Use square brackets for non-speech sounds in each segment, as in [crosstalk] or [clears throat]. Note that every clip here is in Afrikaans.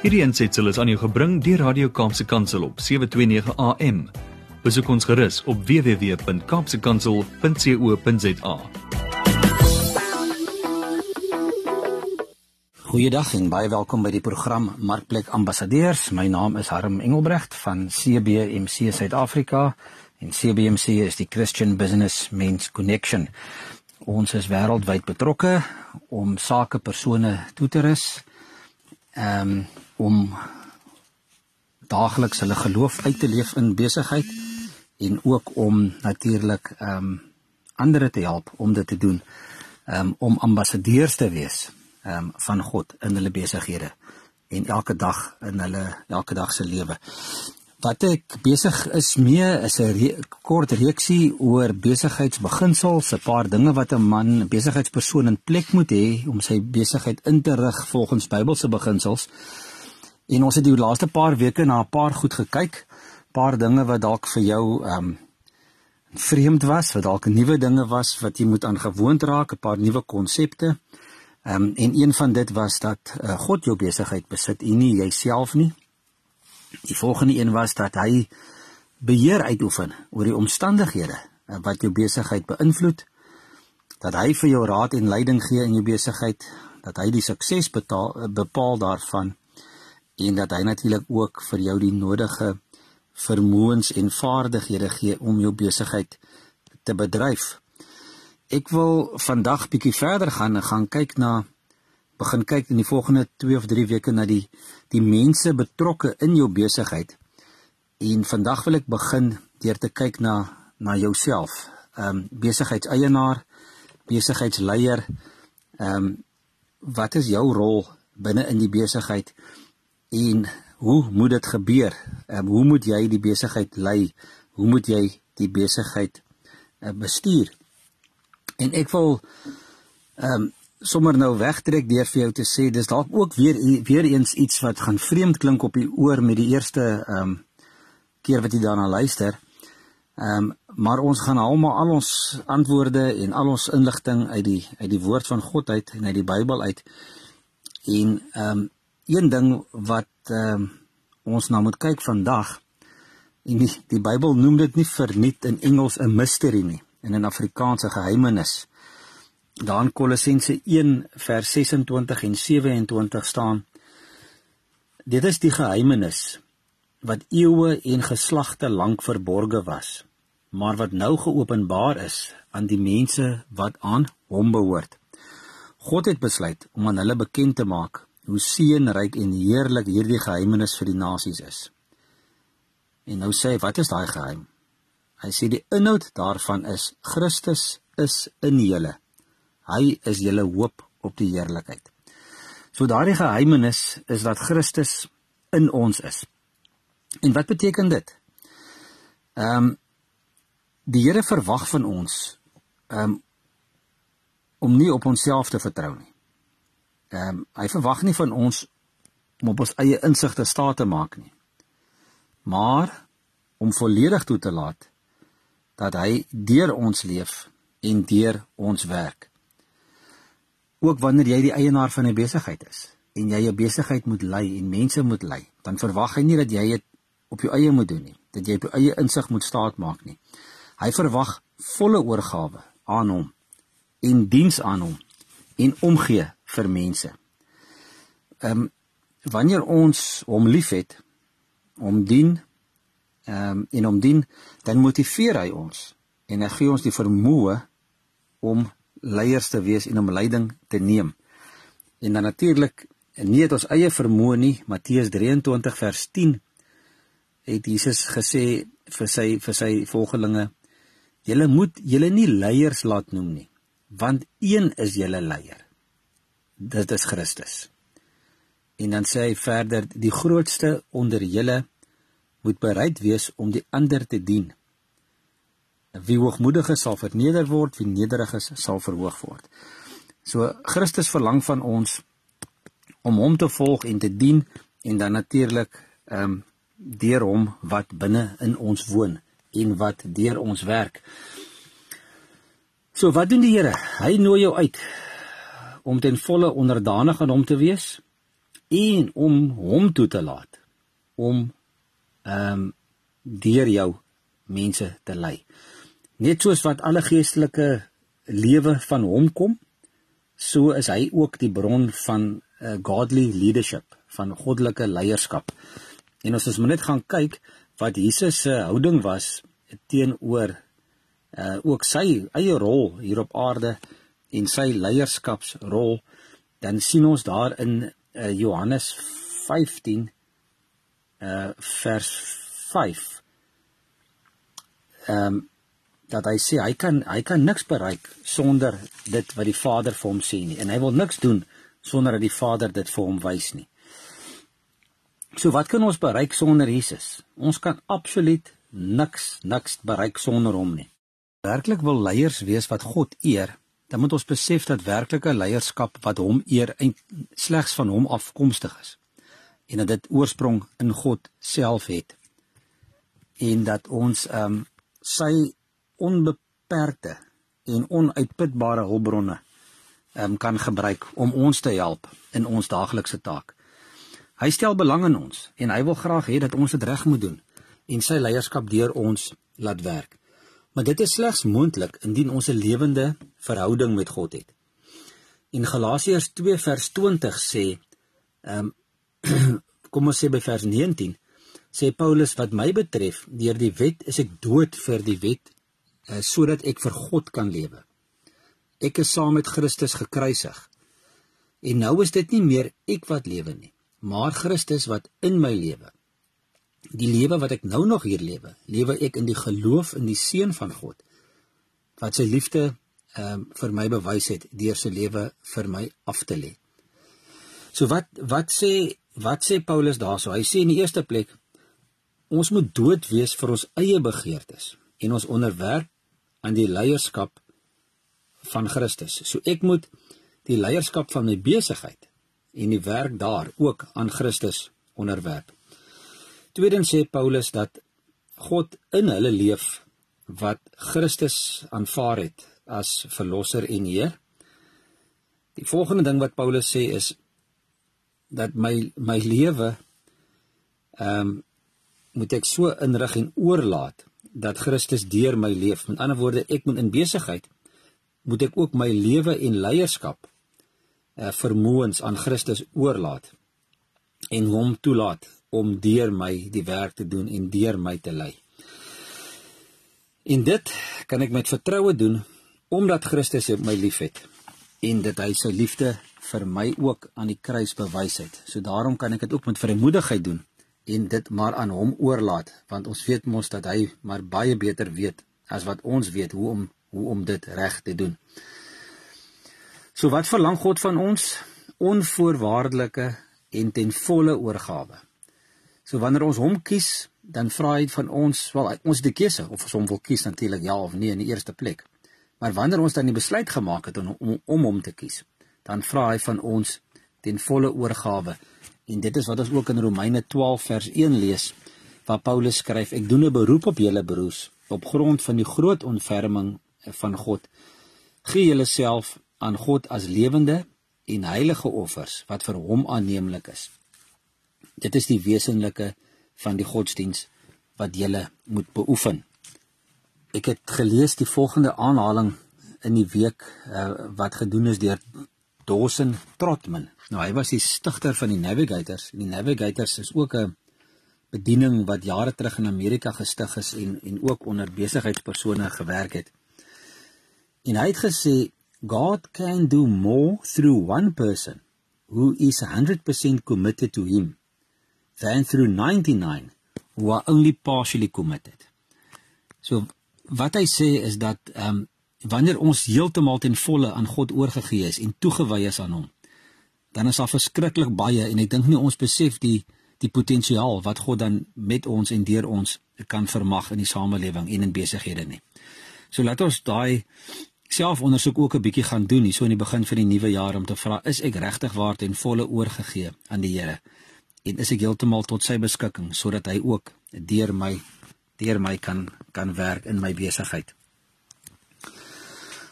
Hierdie ensetsel is aan jou gebring deur Radio Kaapse Kansel op 729 AM. Besoek ons gerus op www.kapsekansel.co.za. Goeiedag en baie welkom by die program Markplek Ambassadeurs. My naam is Harm Engelbrecht van CBMC Suid-Afrika en CBMC is die Christian Business Men's Connection. Ons is wêreldwyd betrokke om sake persone toe te rus. Ehm um, om daagliks hulle geloof uit te leef in besigheid en ook om natuurlik ehm um, ander te help om dit te doen um, om ambassadeurs te wees ehm um, van God in hulle besighede en elke dag in hulle elke dag se lewe. Wat ek besig is mee is 'n re kort reeksie oor besigheidsbeginsels, 'n paar dinge wat 'n man, besigheidspersoon in plek moet hê om sy besigheid in te rig volgens Bybelse beginsels. En ons het die laaste paar weke na 'n paar goed gekyk, paar dinge wat dalk vir jou ehm um, vreemd was, wat dalk nuwe dinge was wat jy moet aangewoond raak, 'n paar nuwe konsepte. Ehm um, en een van dit was dat uh, God jou besigheid besit en nie jouself nie. Die volgende een was dat hy beheer uitoefen oor die omstandighede uh, wat jou besigheid beïnvloed. Dat hy vir jou raad en leiding gee in jou besigheid, dat hy die sukses betaal bepaal daarvan en dat hy natuurlik ook vir jou die nodige vermoëns en vaardighede gee om jou besigheid te bedryf. Ek wil vandag bietjie verder gaan en gaan kyk na begin kyk in die volgende 2 of 3 weke na die die mense betrokke in jou besigheid. En vandag wil ek begin deur te kyk na na jouself. Ehm um, besigheidseienaar, besigheidsleier. Ehm um, wat is jou rol binne in die besigheid? En hoe moet dit gebeur? Um, hoe moet jy die besigheid lei? Hoe moet jy die besigheid uh, bestuur? En ek wil ehm um, sommer nou wegtrek deur vir jou te sê dis dalk ook weer weer eens iets wat gaan vreemd klink op die oor met die eerste ehm um, keer wat jy daarna luister. Ehm um, maar ons gaan almal al ons antwoorde en al ons inligting uit die uit die woord van God uit en uit die Bybel uit. En ehm um, een ding wat ehm uh, ons nou moet kyk vandag en die, die Bybel noem dit nie verniet in Engels 'n mystery nie en in Afrikaans 'n geheimenis. Daar in Kolossense 1 vers 26 en 27 staan: Dit is die geheimenis wat eeue en geslagte lank verborge was, maar wat nou geopenbaar is aan die mense wat aan hom behoort. God het besluit om aan hulle bekend te maak hoe seënryk en heerlik hierdie geheimenis vir die nasies is. En nou sê hy, wat is daai geheim? Hy sê die inhoud daarvan is Christus is in julle. Hy is julle hoop op die heerlikheid. So daardie geheimenis is dat Christus in ons is. En wat beteken dit? Ehm um, die Here verwag van ons ehm um, om nie op onsself te vertrou nie. Ehm um, hy verwag nie van ons om op ons eie insigte staat te maak nie. Maar om volledig toe te laat dat hy deur ons leef en deur ons werk. Ook wanneer jy die eienaar van 'n besigheid is en jy 'n besigheid moet lei en mense moet lei, dan verwag hy nie dat jy dit op jou eie moet doen nie, dat jy op jou eie insig moet staat maak nie. Hy verwag volle oorgawe aan hom en diens aan hom en omgee vir mense. Ehm um, wanneer ons hom liefhet, hom dien, ehm um, en hom dien, dan motiveer hy ons en hy gee ons die vermoë om leiers te wees en om leiding te neem. En dan natuurlik nie het ons eie vermoë nie, Matteus 23 vers 10 het Jesus gesê vir sy vir sy volgelinge: "Julle moet julle nie leiers laat noem nie, want een is julle leier, dit is Christus. En dan sê hy verder die grootste onder julle moet bereid wees om die ander te dien. Wie hoogmoedig is sal verneder word, wie nederig is sal verhoog word. So Christus verlang van ons om hom te volg en te dien en dan natuurlik ehm um, deur hom wat binne in ons woon en wat deur ons werk. So wat doen die Here? Hy nooi jou uit om ten volle onderdanig aan hom te wees en om hom toe te laat om ehm um, deur jou mense te lei. Net soos wat alle geestelike lewe van hom kom, so is hy ook die bron van uh, godly leadership, van goddelike leierskap. En as ons maar net gaan kyk wat Jesus se houding was teenoor uh ook sy eie rol hier op aarde en sy leierskapsrol, dan sien ons daar in uh, Johannes 15 uh vers 5 ehm um, dat hy sê hy kan hy kan niks bereik sonder dit wat die Vader vir hom sê nie en hy wil niks doen sonder dat die Vader dit vir hom wys nie. So wat kan ons bereik sonder Jesus? Ons kan absoluut niks niks bereik sonder hom nie. Werklik wil leiers wees wat God eer, dan moet ons besef dat werklike leierskap wat hom eer slegs van hom afkomstig is en dat dit oorsprong in God self het en dat ons ehm um, sy onbeperkte en onuitputbare hulpbronne um, kan gebruik om ons te help in ons daaglikse taak. Hy stel belang in ons en hy wil graag hê dat ons dit reg moet doen en sy leierskap deur ons laat werk. Maar dit is slegs moontlik indien ons 'n lewende verhouding met God het. In Galasiërs 2 vers 20 sê ehm um, [clears throat] kom ons sê by vers 19 sê Paulus wat my betref deur die wet is ek dood vir die wet uh, sodat ek vir God kan lewe. Ek is saam met Christus gekruisig. En nou is dit nie meer ek wat lewe nie, maar Christus wat in my lewe. Die lewe wat ek nou nog hier lewe, lewe ek in die geloof in die seun van God wat sy liefde ehm um, vir my bewys het deur sy lewe vir my af te lê. So wat wat sê wat sê Paulus daarso? Hy sê in die eerste plek ons moet dood wees vir ons eie begeertes en ons onderwerp aan die leierskap van Christus. So ek moet die leierskap van my besigheid en die werk daar ook aan Christus onderwerp. Tweedens sê Paulus dat God in hulle leef wat Christus aanvaar het as verlosser en Heer. Die volgende ding wat Paulus sê is dat my my lewe ehm um, moet ek so inrig en oorlaat dat Christus deur my leef. Met ander woorde, ek moet in besigheid moet ek ook my lewe en leierskap uh, vermoëns aan Christus oorlaat en hom toelaat om deur my die werk te doen en deur my te lei. En dit kan ek met vertroue doen omdat Christus my liefhet en dit hy sy liefde vir my ook aan die kruis bewys het. So daarom kan ek dit ook met vrymoedigheid doen en dit maar aan hom oorlaat want ons weet mos dat hy maar baie beter weet as wat ons weet hoe om hoe om dit reg te doen. So wat verlang God van ons? Onvoorwaardelike en ten volle oorgawe. So wanneer ons hom kies, dan vra hy van ons, wel ons die keuse of ons hom wil kies natuurlik ja of nee in die eerste plek. Maar wanneer ons dan die besluit gemaak het om om, om hom te kies, dan vra hy van ons ten volle oorgawe En dit is wat ons ook in Romeine 12 vers 1 lees waar Paulus skryf: Ek doen 'n beroep op julle broers op grond van die groot ontferming van God. Gee julleself aan God as lewende en heilige offers wat vir hom aanneemlik is. Dit is die wesenlike van die godsdiens wat jy moet beoefen. Ek het gelees die volgende aanhaling in die week uh, wat gedoen is deur Dawson Trotman. Nou hy was die stigter van die Navigators. Die Navigators is ook 'n bediening wat jare terug in Amerika gestig is en en ook onder besigheidspersone gewerk het. En hy het gesê God can do more through one person who is 100% committed to him than through 99 who are only partially committed. So wat hy sê is dat ehm um, wanneer ons heeltemal ten volle aan God oorgegee is en toegewy is aan hom, dan is daar verskriklik baie en ek dink nie ons besef die die potensiaal wat God dan met ons en deur ons kan vermag in die samelewing en in besighede nie. So laat ons daai selfondersoek ook 'n bietjie gaan doen hier so in die begin van die nuwe jaar om te vra is ek regtig waar en volle oorgegee aan die Here en is ek heeltemal tot sy beskikking sodat hy ook deur my deur my kan kan werk in my besigheid.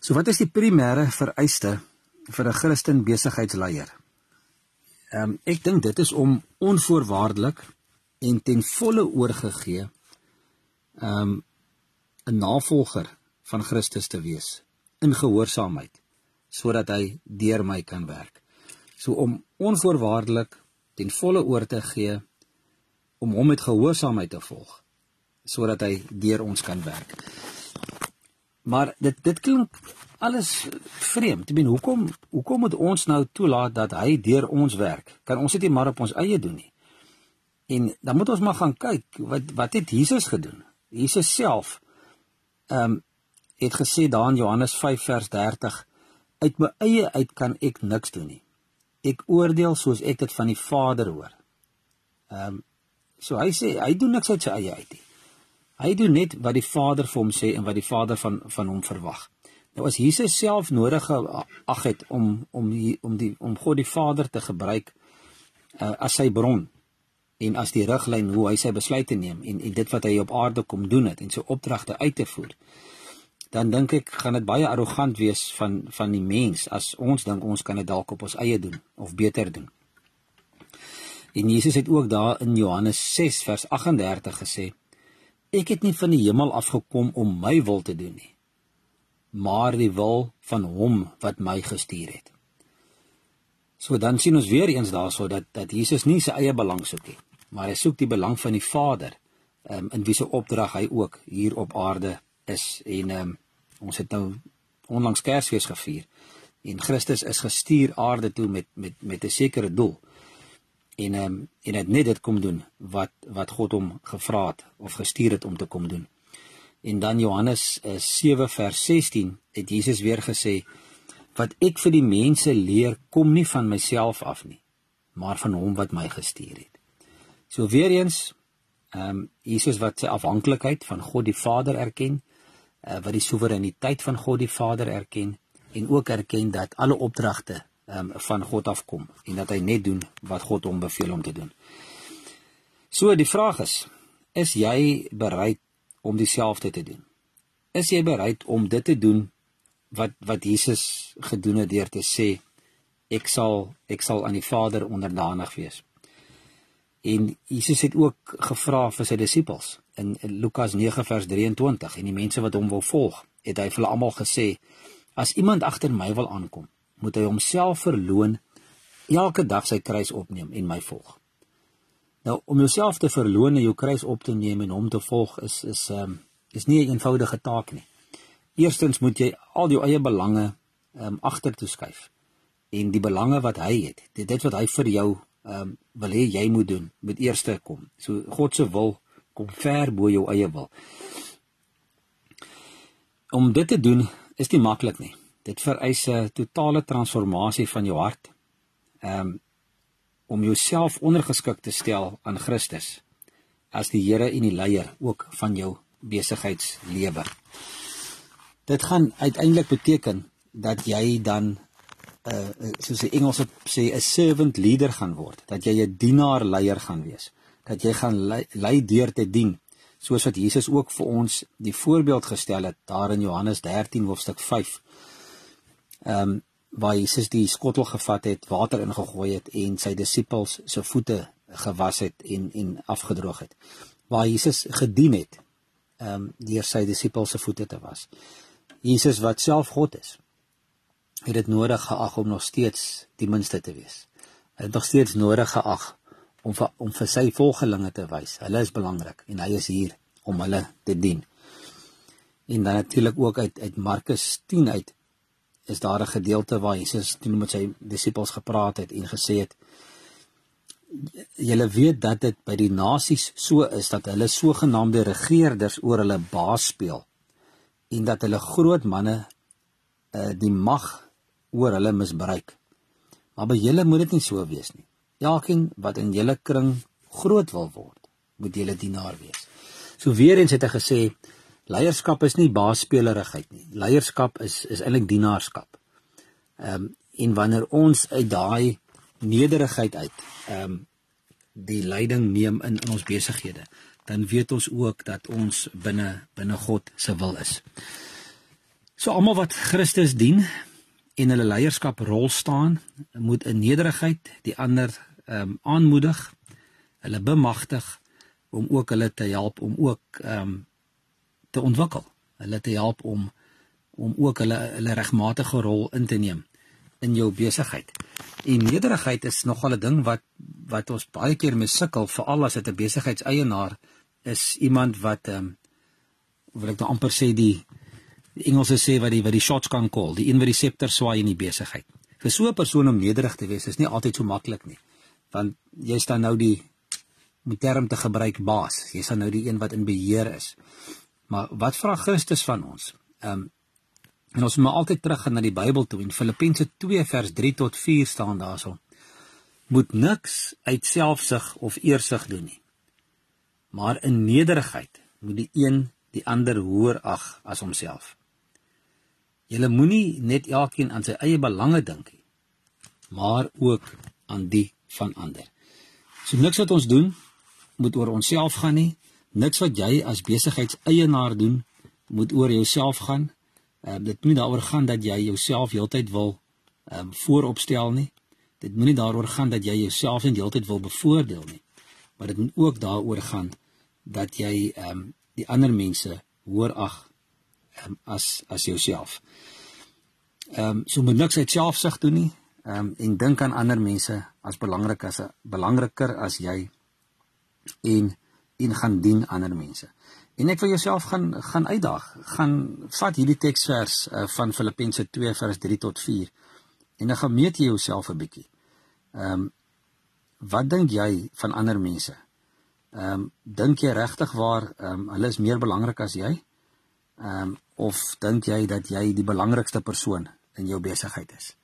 So wat is die primêre vereiste vir 'n Christen besigheidsleier? Ehm um, ek dink dit is om onvoorwaardelik en ten volle oorgegee ehm um, 'n navolger van Christus te wees in gehoorsaamheid sodat hy deur my kan werk. So om onvoorwaardelik ten volle oor te gee om hom met gehoorsaamheid te volg sodat hy deur ons kan werk. Maar dit dit klink alles vreemd. Ek bedoel, hoekom hoekom moet ons nou toelaat dat hy deur ons werk? Kan ons dit nie maar op ons eie doen nie? En dan moet ons maar gaan kyk wat wat het Jesus gedoen? Jesus self ehm um, het gesê daar in Johannes 5 vers 30 uit my eie uit kan ek niks doen nie. Ek oordeel soos ek dit van die Vader hoor. Ehm um, So hy sê hy doen niks uit sy eie uit nie. Hy doen net wat die Vader vir hom sê en wat die Vader van van hom verwag. Nou as Jesus self nodig ag het om om die, om die om God die Vader te gebruik uh, as sy bron en as die riglyn hoe hy sy besluite neem en, en dit wat hy op aarde kom doen het en sy opdragte uit te voer dan dink ek gaan dit baie arrogant wees van van die mens as ons dink ons kan dit dalk op ons eie doen of beter doen. En Jesus het ook daar in Johannes 6 vers 38 gesê: Ek het nie van die hemel afgekom om my wil te doen nie, maar die wil van hom wat my gestuur het. So dan sien ons weer eens daarso dat dat Jesus nie sy eie belang soek nie, maar hy soek die belang van die Vader, um, in wie se opdrag hy ook hier op aarde is en um, ons het nou onlangs Kersfees gevier en Christus is gestuur aarde toe met met met 'n sekere doel en ehm um, en het net dit kom doen wat wat God hom gevra het of gestuur het om te kom doen. En dan Johannes uh, eh, 7 vers 16 het Jesus weer gesê wat ek vir die mense leer kom nie van myself af nie, maar van hom wat my gestuur het. So weer eens ehm um, Jesus wat sy afhanklikheid van God die Vader erken, uh, wat die soewereiniteit van God die Vader erken en ook erken dat alle opdragte um, van God afkom en dat hy net doen wat God hom beveel om te doen. So die vraag is, is jy bereid om dieselfde te doen? Is jy bereid om dit te doen wat wat Jesus gedoen het deur te sê ek sal ek sal aan die Vader onderdanig wees? En Jesus het ook gevra vir sy disippels in, Lukas 9 vers 23 en die mense wat hom wil volg, het hy vir hulle almal gesê as iemand agter my wil aankom, moet hy homself verloon elke dag sy kruis opneem en my volg. Nou om jouself te verloon en jou kruis op te neem en hom te volg is is ehm um, is nie 'n eenvoudige taak nie. Eerstens moet jy al jou eie belange ehm um, agter toe skuif en die belange wat hy het, dit dit wat hy vir jou um, wil hê jy moet doen, moet eers kom. So God se wil kom ver bo jou eie wil. Om dit te doen is nie maklik nie dit vereis 'n totale transformasie van jou hart. Ehm um, om jouself ondergeskik te stel aan Christus as die Here en die leier ook van jou besigheidslewe. Dit gaan uiteindelik beteken dat jy dan uh soos die Engelse sê 'n servant leader gaan word, dat jy 'n dienaar leier gaan wees, dat jy gaan lei, lei deur te dien, soos wat Jesus ook vir ons die voorbeeld gestel het daar in Johannes 13 hoofstuk 5 ehm um, waar Jesus die skottel gevat het, water ingegooi het en sy disippels se voete gewas het en en afgedroog het. Waar Jesus gedien het ehm um, deur sy disippels se voete te was. Jesus wat self God is, het dit nodig geag om nog steeds die minste te wees. Hy het nog steeds nodig geag om vir, om vir sy volgelinge te wys. Hulle is belangrik en hy is hier om hulle te dien. En dan natuurlik ook uit uit Markus 10 uit is daar 'n gedeelte waar Jesus toe met sy disippels gepraat het en gesê het julle weet dat dit by die nasies so is dat hulle sogenaamde regerders oor hulle baas speel en dat hulle groot manne uh, die mag oor hulle misbruik. Maar by julle moet dit nie so wees nie. Elkeen wat in julle kring groot wil word, moet julle dienaar wees. So weer eens het hy gesê leierskap is nie baasspelerigheid nie. Leierskap is is eintlik dienaarskap. Ehm um, en wanneer ons uit daai nederigheid uit ehm um, die leiding neem in in ons besighede, dan weet ons ook dat ons binne binne God se wil is. So almal wat Christus dien en hulle leierskaprol staan, moet in nederigheid die ander ehm um, aanmoedig, hulle bemagtig om ook hulle te help om ook ehm um, te ontwikkel. Hulle te help om om ook hulle hulle regmatige rol in te neem in jou besigheid. En nederigheid is nogal 'n ding wat wat ons baie keer mee sukkel, veral as dit 'n besigheidseienaar is, iemand wat ehm um, wil ek nou amper sê die die Engelse sê wat die wat die shots kan call, die een wat die septer swaai in die besigheid. Vir so 'n persoon om nederig te wees is nie altyd so maklik nie. Want jy staan nou die om die term te gebruik baas. Jy staan nou die een wat in beheer is. Maar wat vra Christus van ons? Ehm um, En ons moet maar altyd teruggaan na die Bybel toe in Filippense 2 vers 3 tot 4 staan daarso. Moet niks uit selfsug of eersug doen nie. Maar in nederigheid moet die een die ander hoër ag as homself. Julle moenie net elkeen aan sy eie belange dink nie, maar ook aan die van ander. So niks wat ons doen moet oor onsself gaan nie. Niks wat jy as besigheidseienaar doen moet oor jouself gaan Ehm dit moenie daaroor gaan dat jy jouself heeltyd wil ehm um, vooropstel nie. Dit moenie daaroor gaan dat jy jouself in heeltyd wil bevoordeel nie. Maar dit moet ook daaroor gaan dat jy ehm um, die ander mense hoor ag um, as as jouself. Ehm um, so moet niks uit selfsug doen nie. Ehm um, en dink aan ander mense as belangrik as 'n belangriker as jy en en gaan dien ander mense. En ek wil jouself gaan gaan uitdaag. Gaan vat hierdie teksvers uh, van Filippense 2 vers 3 tot 4 en dan gaan meet jy jouself 'n bietjie. Ehm um, wat dink jy van ander mense? Ehm um, dink jy regtig waar ehm um, hulle is meer belangrik as jy? Ehm um, of dink jy dat jy die belangrikste persoon in jou besigheid is?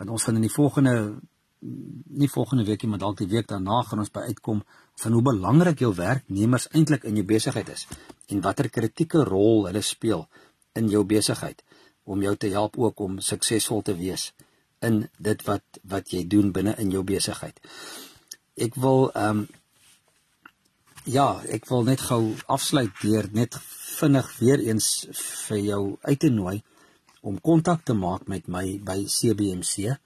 Want ons gaan in die volgende nie volgende week nie, maar dalk die week daarna gaan ons by uitkom van hoe belangrik jou werknemers eintlik in jou besigheid is en watter kritieke rol hulle speel in jou besigheid om jou te help ook om suksesvol te wees in dit wat wat jy doen binne in jou besigheid. Ek wil ehm um, ja, ek wil net gou afsluit deur net vinnig weer eens vir jou uit te nooi om kontak te maak met my by CBMC.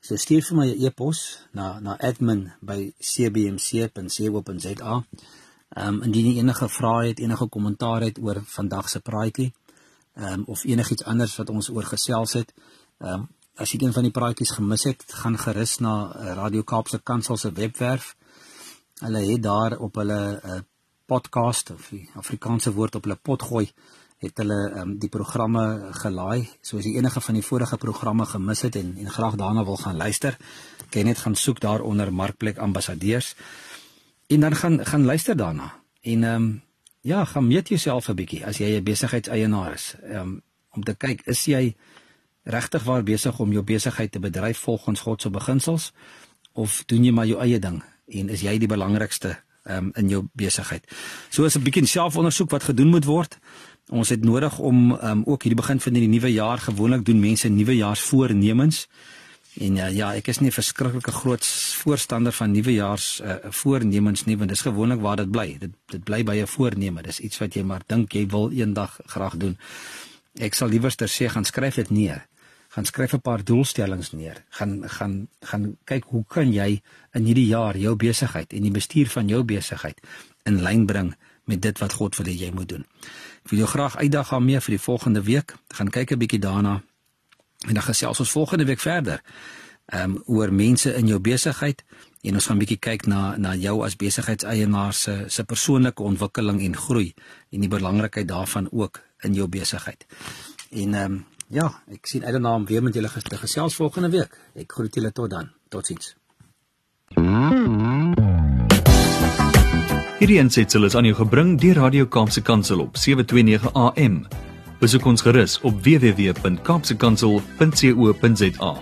So stuur vir my 'n e-pos na na admin@cbmc.co.za. Ehm um, indien jy enige vrae het, enige kommentaar het oor vandag se praatjie, ehm um, of enigiets anders wat ons oor gesels het, ehm um, as jy een van die praatjies gemis het, gaan gerus na uh, Radio Kaapse Kansel se webwerf. Hulle het daar op hulle uh, podcast of Afrikaanse woord op hulle pot gooi het hulle um, die programme gelaai. So as jy enige van die vorige programme gemis het en en graag daarna wil gaan luister, kan jy net gaan soek daar onder Markplek Ambassadeurs en dan gaan gaan luister daarna. En ehm um, ja, gaan meet jouself 'n bietjie as jy 'n besigheidseienaar is. Ehm um, om te kyk, is jy regtig waar besig om jou besigheid te bedryf volgens God se beginsels of doen jy maar jou eie ding en is jy die belangrikste um, in jou besigheid. So is 'n bietjie selfondersoek wat gedoen moet word. Ons het nodig om um, ook hierdie begin van die nuwe jaar gewoonlik doen mense nuwejaarsvoornemens. En ja, ja, ek is nie 'n verskriklike groot voorstander van nuwejaars uh, voornemens nie, want dis gewoonlik waar dit bly. Dit dit bly by 'n voorneme. Dis iets wat jy maar dink jy wil eendag graag doen. Ek sal liewerster sê gaan skryf dit neer gaan skryf 'n paar doelstellings neer. Gaan gaan gaan kyk hoe kan jy in hierdie jaar jou besigheid en die bestuur van jou besigheid in lyn bring met dit wat God wil hê jy moet doen. Ek wil jou graag uitdaag daarmee vir die volgende week. Gaan kyk 'n bietjie daarna en dan gesels ons volgende week verder. Ehm um, oor mense in jou besigheid en ons gaan bietjie kyk na na jou as besigheidseienaar se se persoonlike ontwikkeling en groei en die belangrikheid daarvan ook in jou besigheid. En ehm um, Ja, ek sien uit daarna om weer met julle te gesels volgende week. Ek groet julle tot dan. Totsiens. Hierdie ensitsel is aan jou gebring deur Radio Kaapse Kansel op 729 AM. Besoek ons gerus op www.kaapsekansel.co.za.